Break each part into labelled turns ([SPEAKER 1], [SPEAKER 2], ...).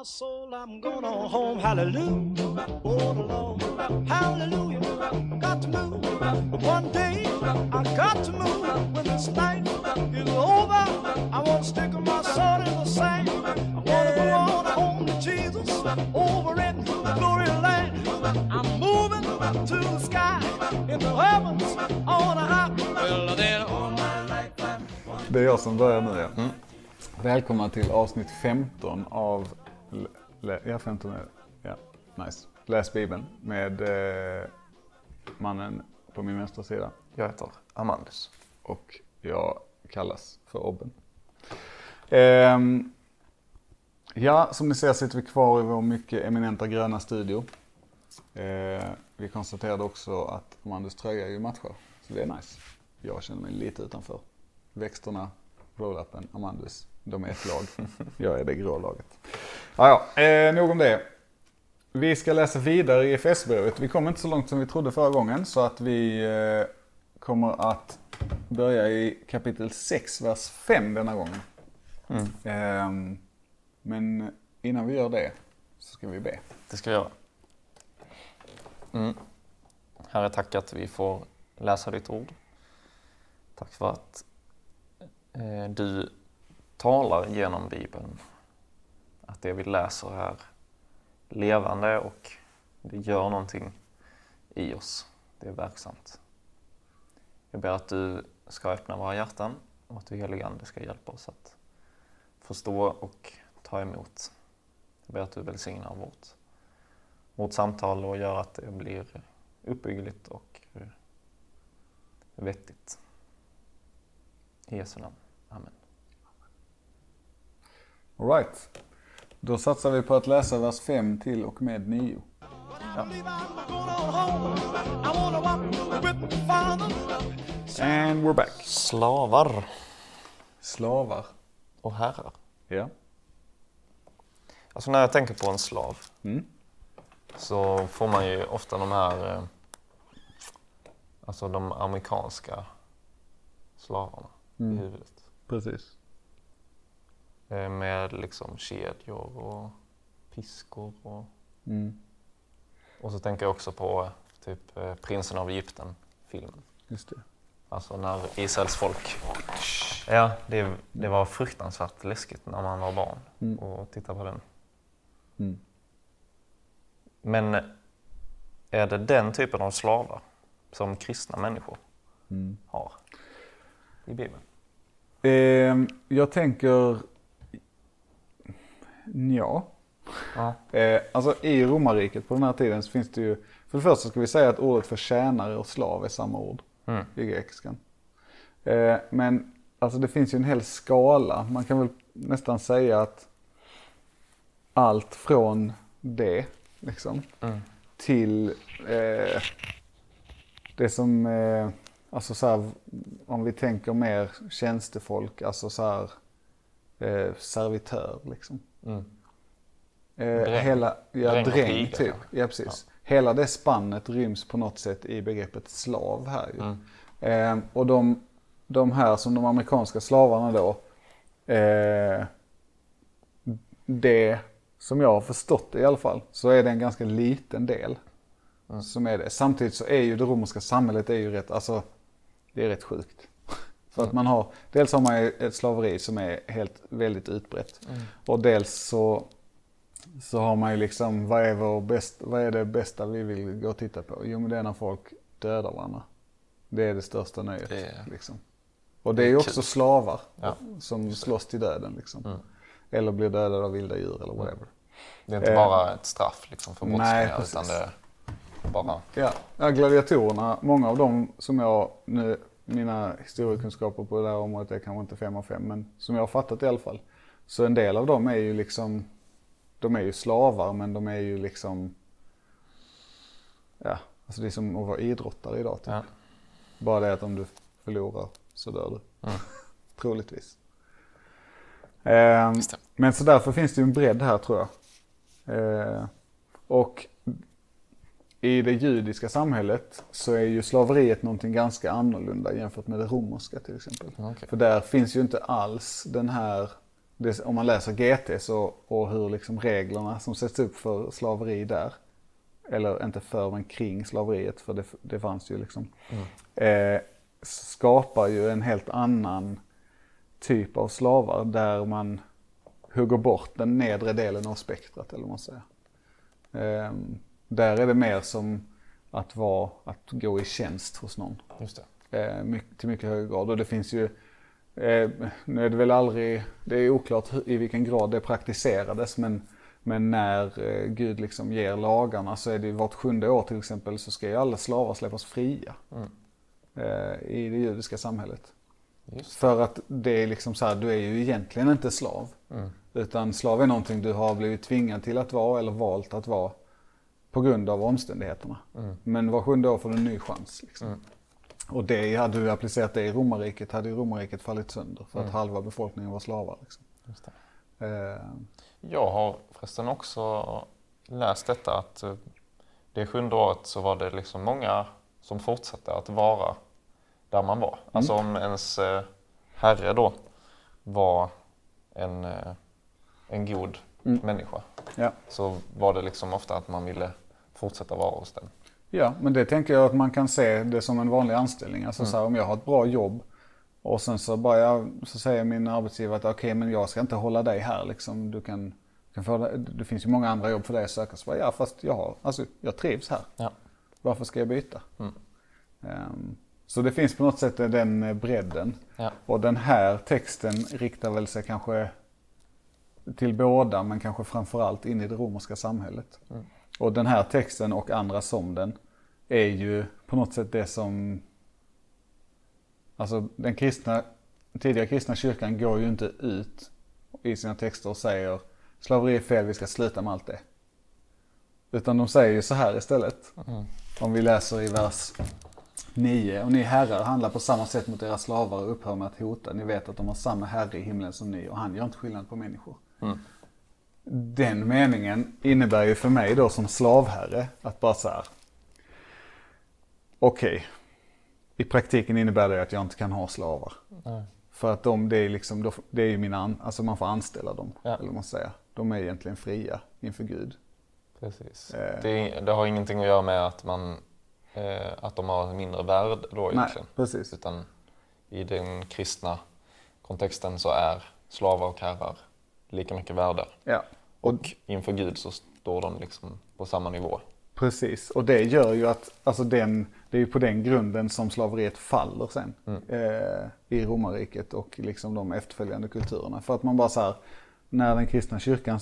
[SPEAKER 1] my soul, I'm going on home. Hallelujah. Oh, the Lord. Hallelujah. Got to move. One day, I got to move. When this night is over, I want to stick my sword in the sand. I want to go on home to Jesus over in glory land. I'm moving to the sky in the heavens on a high. Well, then all my life I'm
[SPEAKER 2] Det är jag som börjar nu ja. Välkomna till avsnitt 15 av... Ja, 15 är. Ja, nice. Läs Bibeln med eh, mannen på min vänstra sida.
[SPEAKER 3] Jag heter Amandus.
[SPEAKER 2] Och jag kallas för Obben. Ehm, ja, som ni ser sitter vi kvar i vår mycket eminenta gröna studio. Eh, vi konstaterade också att Amandus tröja är ju matchar. Så det är nice. Jag känner mig lite utanför. Växterna, roll-upen, Amandus. De är ett lag. Jag är det grå laget. Ja, ja, eh, nog om det. Vi ska läsa vidare i FS-brevet. Vi kom inte så långt som vi trodde förra gången så att vi eh, kommer att börja i kapitel 6, vers 5 denna gången. Ehm, men innan vi gör det så ska vi be.
[SPEAKER 3] Det ska jag göra. Mm. Herre, tack att vi får läsa ditt ord. Tack för att eh, du talar genom Bibeln. Att det vi läser är levande och det gör någonting i oss. Det är verksamt. Jag ber att du ska öppna våra hjärtan och att du helige Ande ska hjälpa oss att förstå och ta emot. Jag ber att du välsignar vårt vårt samtal och gör att det blir uppbyggligt och vettigt. I Jesu namn. Amen.
[SPEAKER 2] Alright. Då satsar vi på att läsa vers 5 till och med 9.
[SPEAKER 1] believe I'm going on home. I wanna walk with the Father.
[SPEAKER 2] And we're back.
[SPEAKER 3] Slavar
[SPEAKER 2] Slavar.
[SPEAKER 3] och herrar.
[SPEAKER 2] Ja.
[SPEAKER 3] Alltså när jag tänker på en slav
[SPEAKER 2] Mm.
[SPEAKER 3] så får man ju ofta de här, eh, alltså de amerikanska slavarna i huvudet.
[SPEAKER 2] Precis.
[SPEAKER 3] Eh, Med liksom kedjor och piskor och
[SPEAKER 2] Mm.
[SPEAKER 3] Och så tänker jag också på typ eh, Prinsen av Egypten-filmen.
[SPEAKER 2] Just det.
[SPEAKER 3] Alltså när Israels folk... Ja, det, det var fruktansvärt läskigt när man var barn
[SPEAKER 2] Mm.
[SPEAKER 3] och tittade på den.
[SPEAKER 2] Mm.
[SPEAKER 3] Men är det den typen av slavar som kristna människor
[SPEAKER 2] Mm.
[SPEAKER 3] har i Bibeln?
[SPEAKER 2] Ehm, jag tänker... Ja.
[SPEAKER 3] Ja.
[SPEAKER 2] Eh, alltså i romarriket på den här tiden så finns det ju, för det första ska vi säga att ordet för tjänare och slav är samma ord
[SPEAKER 3] Mm.
[SPEAKER 2] i grekiskan. Eh, men alltså det finns ju en hel skala, man kan väl nästan säga att allt från det liksom
[SPEAKER 3] Mm.
[SPEAKER 2] till eh, det som, eh, alltså så här, om vi tänker mer tjänstefolk, alltså så här eh, servitör liksom.
[SPEAKER 3] Mm.
[SPEAKER 2] Eh, hela, ja,
[SPEAKER 3] Dräng
[SPEAKER 2] dräng, typ.
[SPEAKER 3] kanske.
[SPEAKER 2] Ja, precis. Hela det spannet ryms på något sätt i begreppet slav här ju.
[SPEAKER 3] Mm.
[SPEAKER 2] Eh, och de, de här som de amerikanska slavarna då, eh, det som jag har förstått det i alla fall, så är det en ganska liten del
[SPEAKER 3] Mm.
[SPEAKER 2] som är det. Samtidigt så är ju det romerska samhället är ju rätt, alltså det är rätt sjukt. För att man har, dels har man ju ett slaveri som är helt, väldigt utbrett.
[SPEAKER 3] Mm.
[SPEAKER 2] Och dels så, så har man ju liksom, vad är, vår bäst, vad är det bästa vi vill gå och titta på? Jo men det är när folk dödar varandra. Det är det största nöjet.
[SPEAKER 3] Det är-
[SPEAKER 2] Liksom. Och det är ju också slavar
[SPEAKER 3] Ja.
[SPEAKER 2] som slåss till döden. Liksom.
[SPEAKER 3] Mm.
[SPEAKER 2] Eller blir dödade av vilda djur eller whatever.
[SPEAKER 3] Det är inte
[SPEAKER 2] Eh,
[SPEAKER 3] bara ett straff liksom för brottslingar utan det är bara...
[SPEAKER 2] Ja, ja, gladiatorerna, många av dem som jag, nu, mina historiekunskaper på det här området är kanske inte fem av fem, men som jag har fattat i alla fall. Så en del av dem är ju liksom, de är ju slavar men de är ju liksom, ja, alltså det är som att vara idrottare idag typ.
[SPEAKER 3] Ja.
[SPEAKER 2] Bara det att om du förlorar så dör du.
[SPEAKER 3] Mm.
[SPEAKER 2] Troligtvis.
[SPEAKER 3] Det.
[SPEAKER 2] men så därför finns det ju en bredd här tror jag. Ehm, och i det judiska samhället så är ju slaveriet någonting ganska annorlunda jämfört med det romerska till exempel.
[SPEAKER 3] Okej.
[SPEAKER 2] För där finns ju inte alls den här det, om man läser GT så, och hur liksom reglerna som sätts upp för slaveri där, eller inte för men kring slaveriet, för det, det fanns ju liksom, eh, skapar ju en helt annan typ av slavar där man hugger bort den nedre delen av spektrat eller vad man säger. Eh, där är det mer som att vara, att gå i tjänst hos någon
[SPEAKER 3] Just det.
[SPEAKER 2] eh, mycket, till mycket högre grad. Och det finns ju, eh, nu är det väl aldrig, det är oklart i vilken grad det praktiserades men, men när eh, Gud liksom ger lagarna så är det vart sjunde år till exempel så ska ju alla slavar släppas fria eh, i det judiska samhället.
[SPEAKER 3] Just
[SPEAKER 2] För att det är liksom så här, du är ju egentligen inte slav. Utan slav är någonting du har blivit tvingad till att vara eller valt att vara på grund av omständigheterna. Men var sjunde år får du en ny chans. Liksom. Och det, hade du applicerat det i romarriket hade ju romarriket fallit sönder för att halva befolkningen var slavar. Liksom. Eh,
[SPEAKER 3] Jag har förresten också läst detta att eh, det sjunde året så var det liksom många som fortsatte att vara där man var. Alltså om ens eh, herre då var en, eh, en god människa
[SPEAKER 2] ja.
[SPEAKER 3] så var det liksom ofta att man ville fortsätta vara hos den.
[SPEAKER 2] ja, men det tänker jag att man kan se det som en vanlig anställning. Alltså så här, om jag har ett bra jobb och sen så, bara jag, så säger min arbetsgivare att okej men jag ska inte hålla dig här liksom. Du kan, kan få, det finns ju många andra jobb för dig att söka. Så bara, ja fast jag har, alltså jag trivs här.
[SPEAKER 3] Ja.
[SPEAKER 2] Varför ska jag byta? Ehm, så det finns på något sätt den bredden.
[SPEAKER 3] Ja.
[SPEAKER 2] Och den här texten riktar väl sig kanske till båda men kanske framförallt in i det romerska samhället. Och den här texten och andra som den är ju på något sätt det som Alltså den kristna, tidiga kristna kyrkan går ju inte ut i sina texter och säger slaveri är fel, vi ska sluta med allt det. Utan de säger ju så här istället. Om vi läser i vers 9. Och ni herrar handlar på samma sätt mot era slavar och upphör med att hota. Ni vet att de har samma herre i himlen som ni och han gör inte skillnad på människor. Den meningen innebär ju för mig då som slavherre att bara så här. Okej, i praktiken innebär det att jag inte kan ha slavar. För att de, det är liksom, det är ju mina, an- alltså man får anställa dem.
[SPEAKER 3] Ja.
[SPEAKER 2] Eller man säger. De är egentligen fria inför Gud.
[SPEAKER 3] Precis.
[SPEAKER 2] Eh.
[SPEAKER 3] Det, det har ingenting att göra med att, man, eh, att de har mindre värde då
[SPEAKER 2] Nej, precis.
[SPEAKER 3] Utan i den kristna kontexten så är slavar och herrar lika mycket värda.
[SPEAKER 2] Ja.
[SPEAKER 3] Och inför Gud så står de liksom på samma nivå.
[SPEAKER 2] Precis, och det gör ju att, alltså den, det är ju på den grunden som slaveriet faller sen. Eh, I romarriket och liksom de efterföljande kulturerna. För att man bara så här, när den kristna kyrkan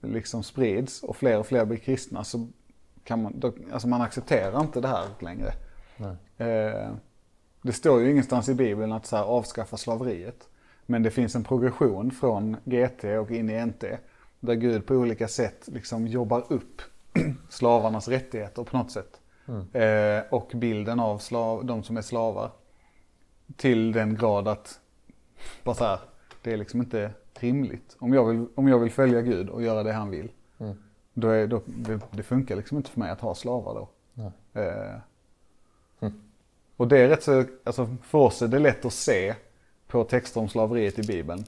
[SPEAKER 2] liksom sprids och fler och fler blir kristna så kan man, då, alltså man accepterar inte det här längre. Eh, det står ju ingenstans i Bibeln att så här, avskaffa slaveriet. Men det finns en progression från GT och in i NT. Där Gud på olika sätt liksom jobbar upp slavarnas rättigheter på något sätt. Eh, och bilden av slav, de som är slavar. Till den grad att, bara så här, det är liksom inte rimligt. Om jag vill, om jag vill följa Gud och göra det han vill. Då är, då, det, det funkar liksom inte för mig att ha slavar då. Eh, och det är rätt så, alltså för oss är det lätt att se på texter om slaveriet i Bibeln.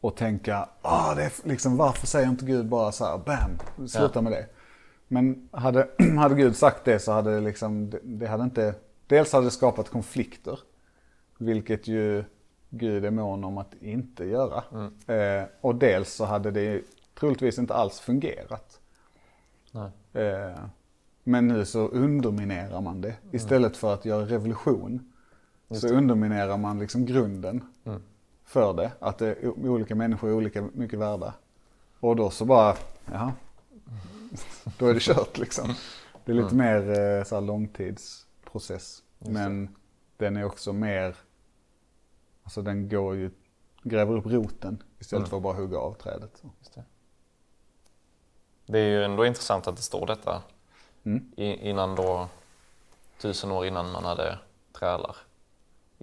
[SPEAKER 2] Och tänka, ah, det är liksom, varför säger inte Gud bara så här, bam, sluta med det. Men hade, hade Gud sagt det så hade det liksom, det, det hade inte, dels hade det skapat konflikter. Vilket ju Gud är mån om att inte göra. Eh, och dels så hade det troligtvis inte alls fungerat. Eh, men nu så underminerar man det. Istället för att göra revolution så underminerar man liksom grunden för det. Att det, o- olika människor är olika mycket värda. Och då så bara, jaha. Då är det kört liksom. Det är lite mer eh, så här långtidsprocess. Men den är också mer, alltså den går ju, gräver upp roten istället för att bara hugga av trädet.
[SPEAKER 3] Det. det är ju ändå intressant att det står detta
[SPEAKER 2] Mm.
[SPEAKER 3] i, innan då, tusen år innan man hade trälar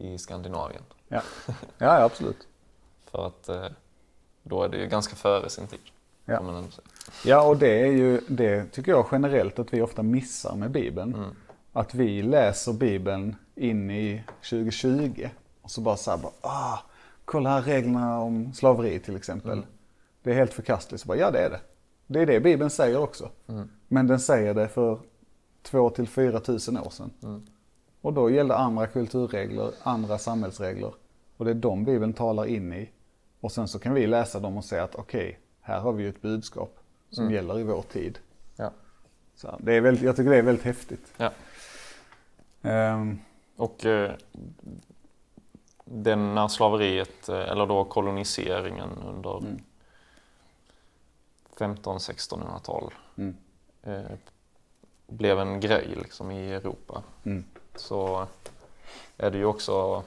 [SPEAKER 3] i Skandinavien.
[SPEAKER 2] Ja. ja, absolut.
[SPEAKER 3] För att eh, då är det ju ganska före sin tid.
[SPEAKER 2] Ja. Ja, och det är ju, det tycker jag generellt att vi ofta missar med Bibeln.
[SPEAKER 3] Mm.
[SPEAKER 2] Att vi läser Bibeln in i 2020 och så bara så här, bara, ah, kolla här reglerna om slaveri till exempel.
[SPEAKER 3] Mm.
[SPEAKER 2] Det är helt förkastligt. Så bara, ja det är det. Det är det Bibeln säger också.
[SPEAKER 3] Mm.
[SPEAKER 2] Men den säger det för två till fyra tusen år sedan. Och då gällde andra kulturregler, andra samhällsregler. Och det är de Bibeln talar in i. Och sen så kan vi läsa dem och säga att okej, här har vi ett budskap som
[SPEAKER 3] Mm.
[SPEAKER 2] gäller i vår tid.
[SPEAKER 3] Ja.
[SPEAKER 2] Så det är väldigt, jag tycker det är väldigt häftigt.
[SPEAKER 3] Ja.
[SPEAKER 2] Ehm,
[SPEAKER 3] Och eh, den när slaveriet, eh, eller då koloniseringen under
[SPEAKER 2] Mm.
[SPEAKER 3] 15-1600-tal
[SPEAKER 2] Mm.
[SPEAKER 3] eh, blev en grej liksom i Europa
[SPEAKER 2] mm,
[SPEAKER 3] så är det ju också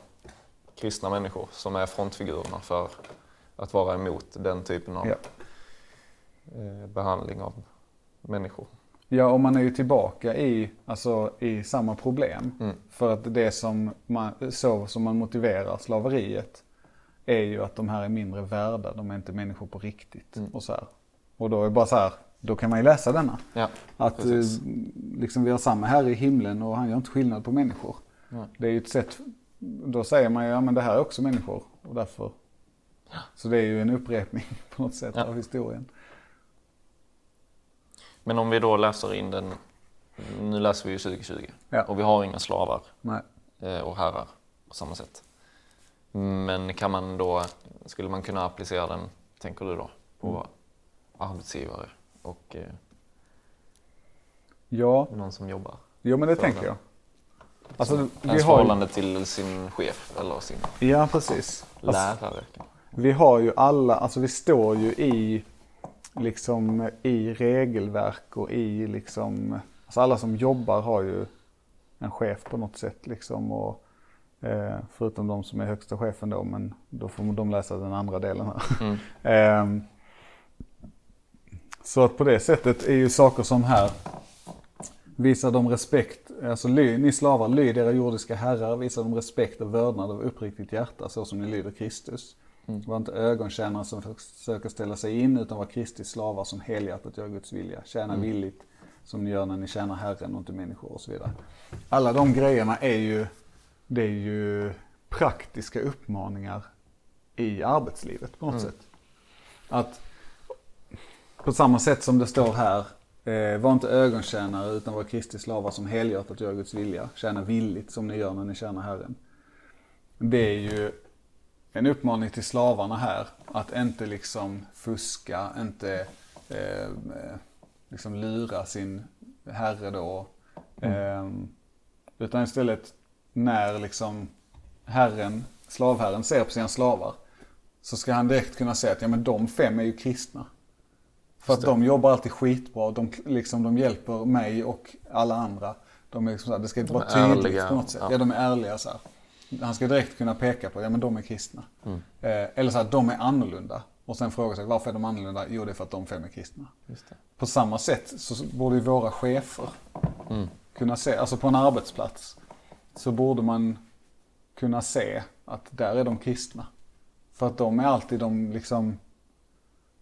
[SPEAKER 3] kristna människor som är frontfigurerna för att vara emot den typen av
[SPEAKER 2] Ja.
[SPEAKER 3] eh, behandling av människor.
[SPEAKER 2] Ja, och man är ju tillbaka i, alltså, i samma problem.
[SPEAKER 3] Mm.
[SPEAKER 2] För att det som man, så som man motiverar slaveriet är ju att de här är mindre värda, de är inte människor på riktigt.
[SPEAKER 3] Mm.
[SPEAKER 2] Och, så här. och då är det bara så här, då kan man ju läsa denna.
[SPEAKER 3] Ja,
[SPEAKER 2] Att eh,
[SPEAKER 3] Precis.
[SPEAKER 2] liksom vi har samma här i himlen och han gör inte skillnad på människor.
[SPEAKER 3] Nej.
[SPEAKER 2] Det är ju ett sätt, då säger man ju, ja men det här är också människor och därför. Så det är ju en upprepning på något sätt
[SPEAKER 3] Ja.
[SPEAKER 2] av historien.
[SPEAKER 3] Men om vi då läser in den, nu läser vi ju 2020
[SPEAKER 2] Ja.
[SPEAKER 3] och vi har inga slavar
[SPEAKER 2] Nej.
[SPEAKER 3] eh, och herrar på samma sätt. Men kan man då, skulle man kunna applicera den, tänker du då, på
[SPEAKER 2] Mm.
[SPEAKER 3] arbetsgivare och eh,
[SPEAKER 2] Ja,
[SPEAKER 3] någon som jobbar?
[SPEAKER 2] jo men det tänker
[SPEAKER 3] den.
[SPEAKER 2] jag. Alltså, vi
[SPEAKER 3] Ens
[SPEAKER 2] har
[SPEAKER 3] förhållande till sin chef eller sin
[SPEAKER 2] ja precis. Alltså,
[SPEAKER 3] lärare.
[SPEAKER 2] Vi har ju alla, alltså vi står ju i, liksom i regelverk och i liksom, alltså alla som jobbar har ju en chef på något sätt liksom och eh, förutom de som är högsta chefen då, men då får de läsa den andra delen här.
[SPEAKER 3] Mm.
[SPEAKER 2] Ehm, så att på det sättet är ju saker som här Visar de respekt, alltså ly, ni slavar, lyd era jordiska herrar, visar de respekt och vördnad av uppriktigt hjärta så som ni lyder Kristus. Var inte ögontjänare som försöker ställa sig in utan var Kristi slavar som helhjärtat gör Guds vilja. Tjäna villigt som ni gör när ni tjänar Herren och inte människor och så vidare. Alla de grejerna är ju, det är ju praktiska uppmaningar i arbetslivet på något sätt. Att på samma sätt som det står här, eh, var inte ögontjänare utan var Kristi slavar som helhjärtat gör Guds vilja. Tjäna villigt som ni gör när ni tjänar Herren. Det är ju en uppmaning till slavarna här att inte liksom fuska, inte eh, liksom lura sin herre då. Eh, utan istället när liksom herren, slavherren ser på sina slavar så ska han direkt kunna säga att ja men de fem är ju kristna. För att de jobbar alltid skitbra, de, liksom, de hjälper mig och alla andra. De är liksom här, det ska inte
[SPEAKER 3] De
[SPEAKER 2] vara tydligt
[SPEAKER 3] ärliga,
[SPEAKER 2] på något sätt.
[SPEAKER 3] ja.
[SPEAKER 2] Ja. de är ärliga så här. Han ska direkt kunna peka på, ja men de är kristna.
[SPEAKER 3] Mm.
[SPEAKER 2] Eh, eller så här, de är annorlunda. Och sen fråga sig, varför är de annorlunda? Jo, det är för att de fem är kristna. På samma sätt så borde ju våra chefer
[SPEAKER 3] Mm.
[SPEAKER 2] kunna se, alltså på en arbetsplats, så borde man kunna se att där är de kristna. För att de är alltid de liksom,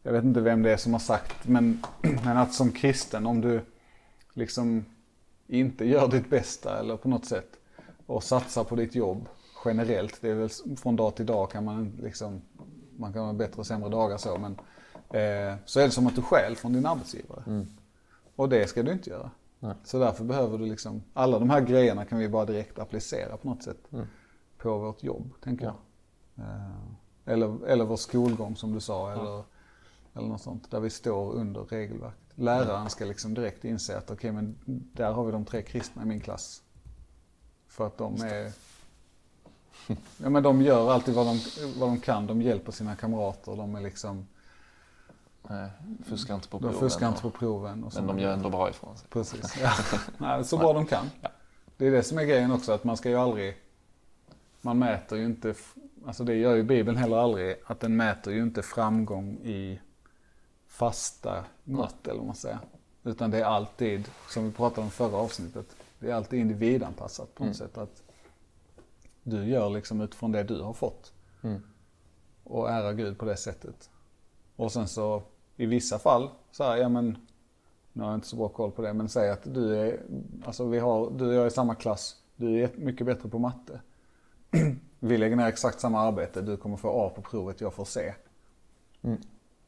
[SPEAKER 2] jag vet inte vem det är som har sagt, men, men att som kristen, om du liksom inte gör ditt bästa eller på något sätt och satsar på ditt jobb generellt, det är väl från dag till dag kan man liksom, man kan ha bättre och sämre dagar så, men eh, så är det som att du stjäl från din arbetsgivare.
[SPEAKER 3] Mm.
[SPEAKER 2] Och det ska du inte göra.
[SPEAKER 3] Nej.
[SPEAKER 2] Så därför behöver du liksom, alla de här grejerna kan vi bara direkt applicera på något sätt
[SPEAKER 3] Mm.
[SPEAKER 2] på vårt jobb, tänker
[SPEAKER 3] Ja.
[SPEAKER 2] jag. Eh, eller, eller vår skolgång som du sa, eller, eller något sånt, där vi står under regelverket. Läraren ska liksom direkt inse att okej, men där har vi de tre kristna i min klass. För att de är, ja men de gör alltid vad de, vad de kan, de hjälper sina kamrater, de är liksom,
[SPEAKER 3] Nej, fuskar inte på
[SPEAKER 2] de
[SPEAKER 3] proven.
[SPEAKER 2] fuskar inte på proven.
[SPEAKER 3] Men de gör ändå bra ifrån sig.
[SPEAKER 2] Precis. Ja. Nej, så bra de kan. Det är det som är grejen också, att man ska ju aldrig... Man mäter ju inte, alltså det gör ju Bibeln heller aldrig, att den mäter ju inte framgång i fasta mått eller vad man säger. Utan det är alltid, som vi pratade om förra avsnittet, det är alltid individanpassat på något sätt. Att du gör liksom utifrån det du har fått.
[SPEAKER 3] Mm.
[SPEAKER 2] Och ära Gud på det sättet. Och sen så i vissa fall så här, ja men nu har jag inte så bra koll på det, men säg att du är, alltså vi har, du och jag är i samma klass, du är mycket bättre på matte. vi lägger ner exakt samma arbete, du kommer få A på provet, jag får C.
[SPEAKER 3] Mm.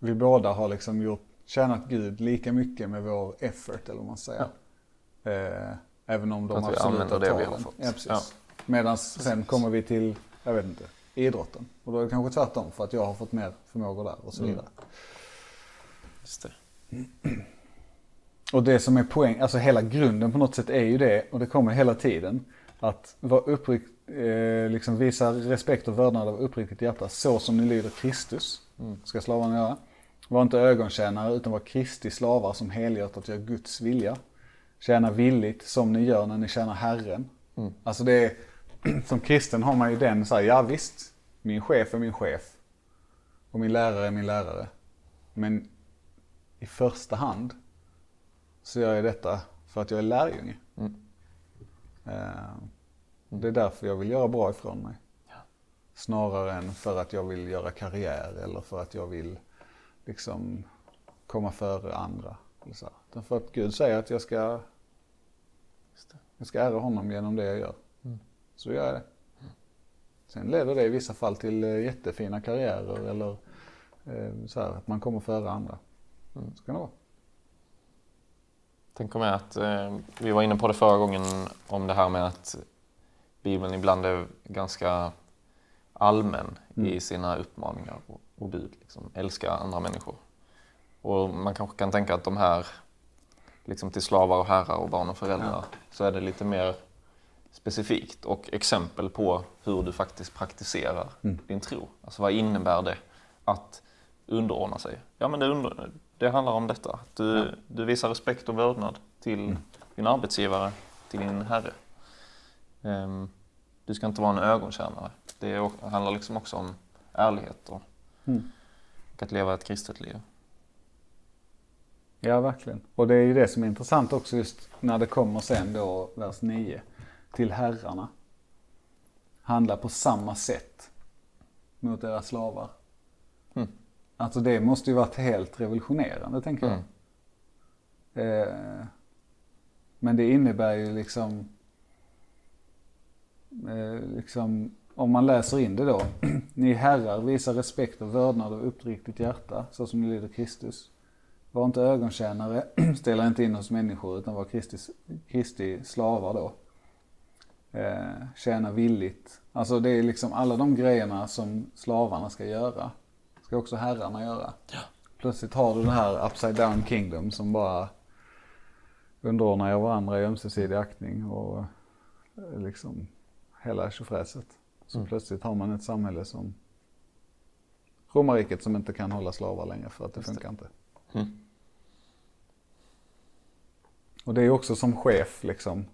[SPEAKER 2] Vi båda har liksom gjort, tjänat Gud lika mycket med vår effort eller vad man säger. Eh, även om de
[SPEAKER 3] Att vi
[SPEAKER 2] absolut
[SPEAKER 3] använder det
[SPEAKER 2] tar
[SPEAKER 3] vi har fått.
[SPEAKER 2] Ja, precis.
[SPEAKER 3] Ja.
[SPEAKER 2] Medan sen kommer vi till, jag vet inte, idrotten. Och då är det kanske tvärtom för att jag har fått mer förmågor där och så
[SPEAKER 3] Mm.
[SPEAKER 2] vidare.
[SPEAKER 3] Just det.
[SPEAKER 2] Och det som är poäng, alltså hela grunden på något sätt är ju det, och det kommer hela tiden, att vara upprikt, eh, liksom visa respekt och vördnad av uppriktigt hjärta så som ni lyder Kristus, ska slavarna göra. Var inte ögontjänare utan var Kristi slavar som helhjärtat gör Guds vilja. Tjäna villigt som ni gör när ni tjänar Herren. Alltså det är, som kristen har man ju den så här, ja visst, min chef är min chef. Och min lärare är min lärare. Men i första hand så gör jag detta för att jag är lärjunge. Eh, Det är därför jag vill göra bra ifrån mig. Snarare än för att jag vill göra karriär eller för att jag vill liksom komma före andra. Eller så. för att Gud säger att jag ska, jag ska ära honom genom det jag gör. Så gör jag det. Sen leder det i vissa fall till eh, jättefina karriärer eller eh, så här, att man kommer före andra. Så kan det vara.
[SPEAKER 3] Tänker med att eh, vi var inne på det förra gången om det här med att Bibeln ibland är ganska allmän i sina uppmaningar och, och bud. Liksom, älska andra människor. Och man kanske kan tänka att de här, liksom till slavar och herrar och barn och föräldrar, så är det lite mer specifikt och exempel på hur du faktiskt praktiserar din tro. Alltså vad innebär det att underordna sig? Ja men det, under, det handlar om detta. Du, du visar respekt och vördnad till din arbetsgivare, till din herre. Ehm, du ska inte vara en ögontjänare. Det handlar liksom också om ärlighet och, och att leva ett kristet liv.
[SPEAKER 2] Ja, verkligen. Och det är ju det som är intressant också just när det kommer sen då, vers 9, till herrarna. Handla på samma sätt mot deras slavar.
[SPEAKER 3] Mm.
[SPEAKER 2] Alltså det måste ju varit helt revolutionerande, tänker jag. Eh, men det innebär ju liksom, eh, liksom, om man läser in det då. Ni herrar visar respekt och vördnad av uppriktigt hjärta, så som ni lyder Kristus. Var inte ögontjänare, ställa inte in hos människor utan var Kristi, Kristi slavar då. Eh, tjäna villigt. Alltså det är liksom alla de grejerna som slavarna ska göra. Ska också herrarna göra. Plötsligt har du det här upside down kingdom som bara underordnar er varandra i ömsesidig aktning och eh, liksom hela tjofräset. Så plötsligt har man ett samhälle som romarriket som inte kan hålla slavar längre för att det funkar inte.
[SPEAKER 3] Mm.
[SPEAKER 2] Och det är också som chef liksom,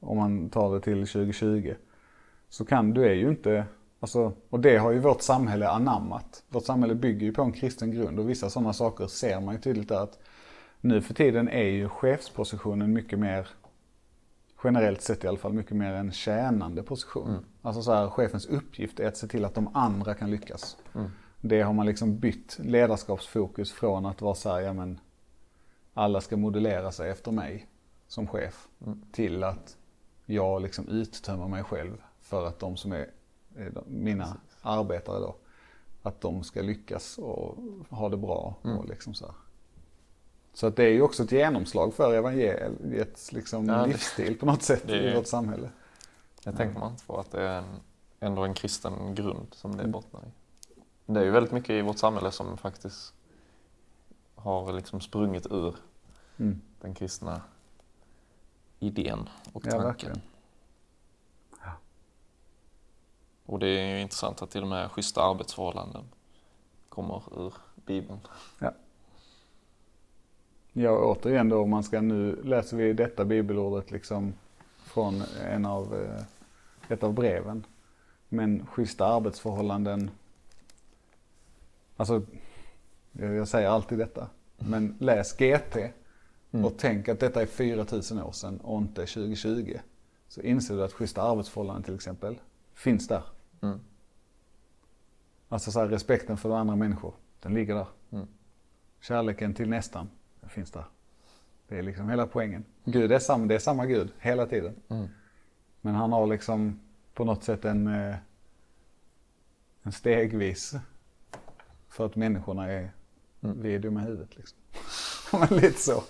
[SPEAKER 2] om man tar det till 2020, så kan du är ju inte, alltså, och det har ju vårt samhälle anammat. Vårt samhälle bygger ju på en kristen grund och vissa sådana saker ser man ju tydligt där att nu för tiden är ju chefspositionen mycket mer, generellt sett i alla fall, mycket mer en tjänande position. Alltså så här, chefens uppgift är att se till att de andra kan lyckas. Det har man liksom bytt ledarskapsfokus från att vara så här, ja men alla ska modellera sig efter mig som chef. Till att jag liksom uttömmer mig själv för att de som är mina arbetare då, att de ska lyckas och ha det bra. Och liksom så, här. Så att det är ju också ett genomslag för evangeliets liksom
[SPEAKER 3] Ja,
[SPEAKER 2] livsstil på något sätt
[SPEAKER 3] det-
[SPEAKER 2] i vårt samhälle.
[SPEAKER 3] Det tänker man inte på att det är en, ändå en kristen grund som det bottnar i. Det är ju väldigt mycket i vårt samhälle som faktiskt har liksom sprungit ur
[SPEAKER 2] Mm.
[SPEAKER 3] den kristna idén och
[SPEAKER 2] Ja,
[SPEAKER 3] tanken.
[SPEAKER 2] verkligen.
[SPEAKER 3] och det är ju intressant att till och med schyssta arbetsförhållanden kommer ur Bibeln.
[SPEAKER 2] Ja, återigen då, om man ska nu läser vi detta bibelordet liksom från en av, eh, ett av breven. Men schyssta arbetsförhållanden, alltså jag jag säger alltid detta, men läs GT och tänk att detta är 4000 år sedan och inte 2020. Så inser du att schyssta arbetsförhållanden till exempel finns där.
[SPEAKER 3] Mm.
[SPEAKER 2] Alltså så här, respekten för andra människor, den ligger där.
[SPEAKER 3] Mm.
[SPEAKER 2] Kärleken till nästan, finns där. Det är liksom hela poängen. Gud är samma, det är samma Gud hela tiden.
[SPEAKER 3] Mm.
[SPEAKER 2] Men han har liksom på något sätt en, eh, en stegvis. För att människorna är, vi är dumma i huvudet liksom. Men lite så.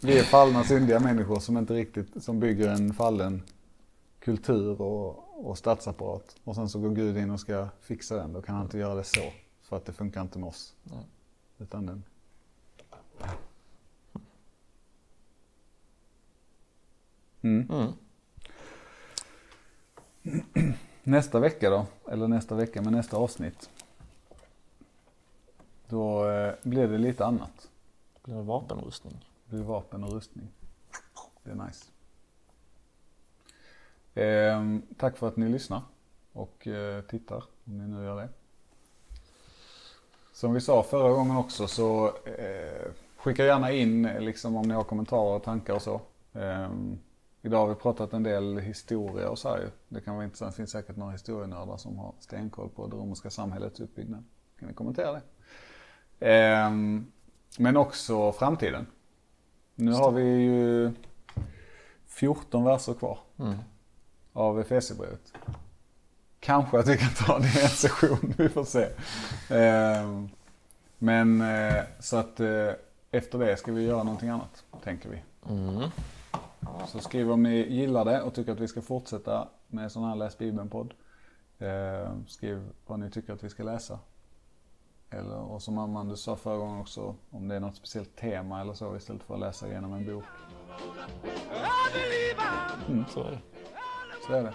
[SPEAKER 2] Vi är fallna syndiga människor som inte riktigt, som bygger en fallen kultur och, och statsapparat. Och sen så går Gud in och ska fixa den. Då kan han inte göra det så. För att det funkar inte med oss.
[SPEAKER 3] Nej.
[SPEAKER 2] Utan den. Mm.
[SPEAKER 3] Mm.
[SPEAKER 2] Nästa vecka då, eller nästa vecka med nästa avsnitt. Då eh, blir det lite annat.
[SPEAKER 3] Blir det vapenrustning?
[SPEAKER 2] Det blir vapen och rustning. Det är nice. Ehm, tack för att ni lyssnar och eh, tittar, om ni nu gör det. Som vi sa förra gången också så eh, skicka gärna in eh, liksom om ni har kommentarer och tankar och så. Ehm, idag har vi pratat en del historia och så här ju. Det kan vara intressant, det finns säkert några historienördar som har stenkoll på det romerska samhällets uppbyggnad. Kan ni kommentera det? Ehm, men också framtiden. Nu har vi ju 14 verser kvar
[SPEAKER 3] Mm.
[SPEAKER 2] av Efesierbrevet. Kanske att vi kan ta det i en session, vi får se. Ehm, men eh, så att eh, efter det ska vi göra någonting annat, tänker vi.
[SPEAKER 3] Mm.
[SPEAKER 2] Så skriv om ni gillar det och tycker att vi ska fortsätta med sån här Läs Bibeln-podd. Eh, skriv vad ni tycker att vi ska läsa. Eller, och som Amanda sa förra gången också, om det är något speciellt tema eller så istället för att läsa igenom en bok.
[SPEAKER 3] Mm, så är det.
[SPEAKER 2] Så är det.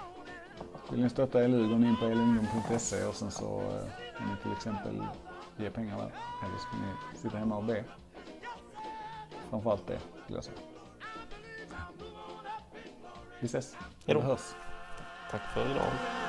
[SPEAKER 2] Vill ni stötta LU går ni in på elungdom.se och sen så eh, kan ni till exempel ge pengar där. Eller så kan ni sitta hemma och be. Framförallt det, skulle jag säga. Vi ses.
[SPEAKER 3] Hej då. Tack för idag.